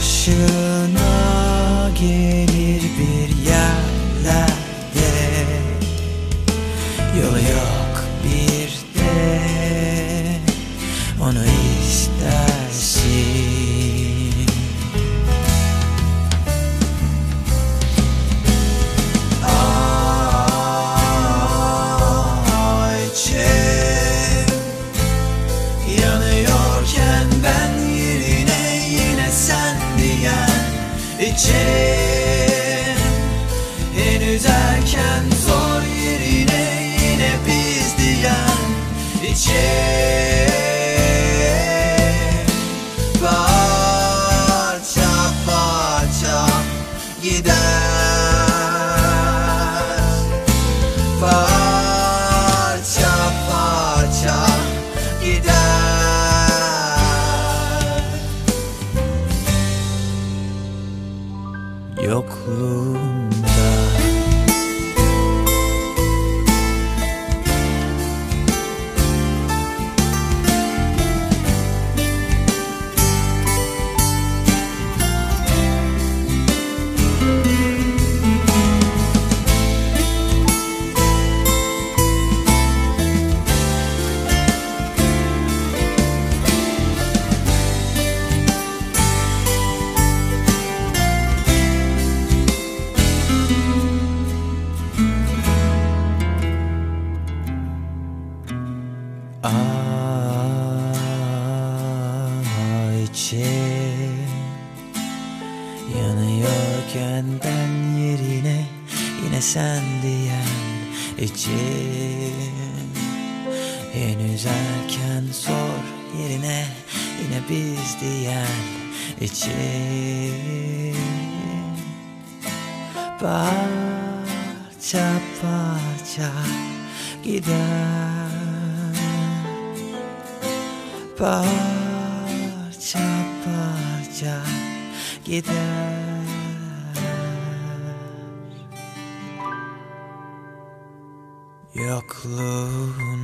Karşına gelir bir yerlerde. Yolu yok bir de. Onu istersin İçim Henüz erken zor yerine yine biz diyen İçim Parça parça gider Yokluğunda Ayçem Yanıyorken ben yerine yine sen diyen içim Henüz erken sor yerine yine biz diyen içim Parça parça gider Parça parça gider. Yokluğunda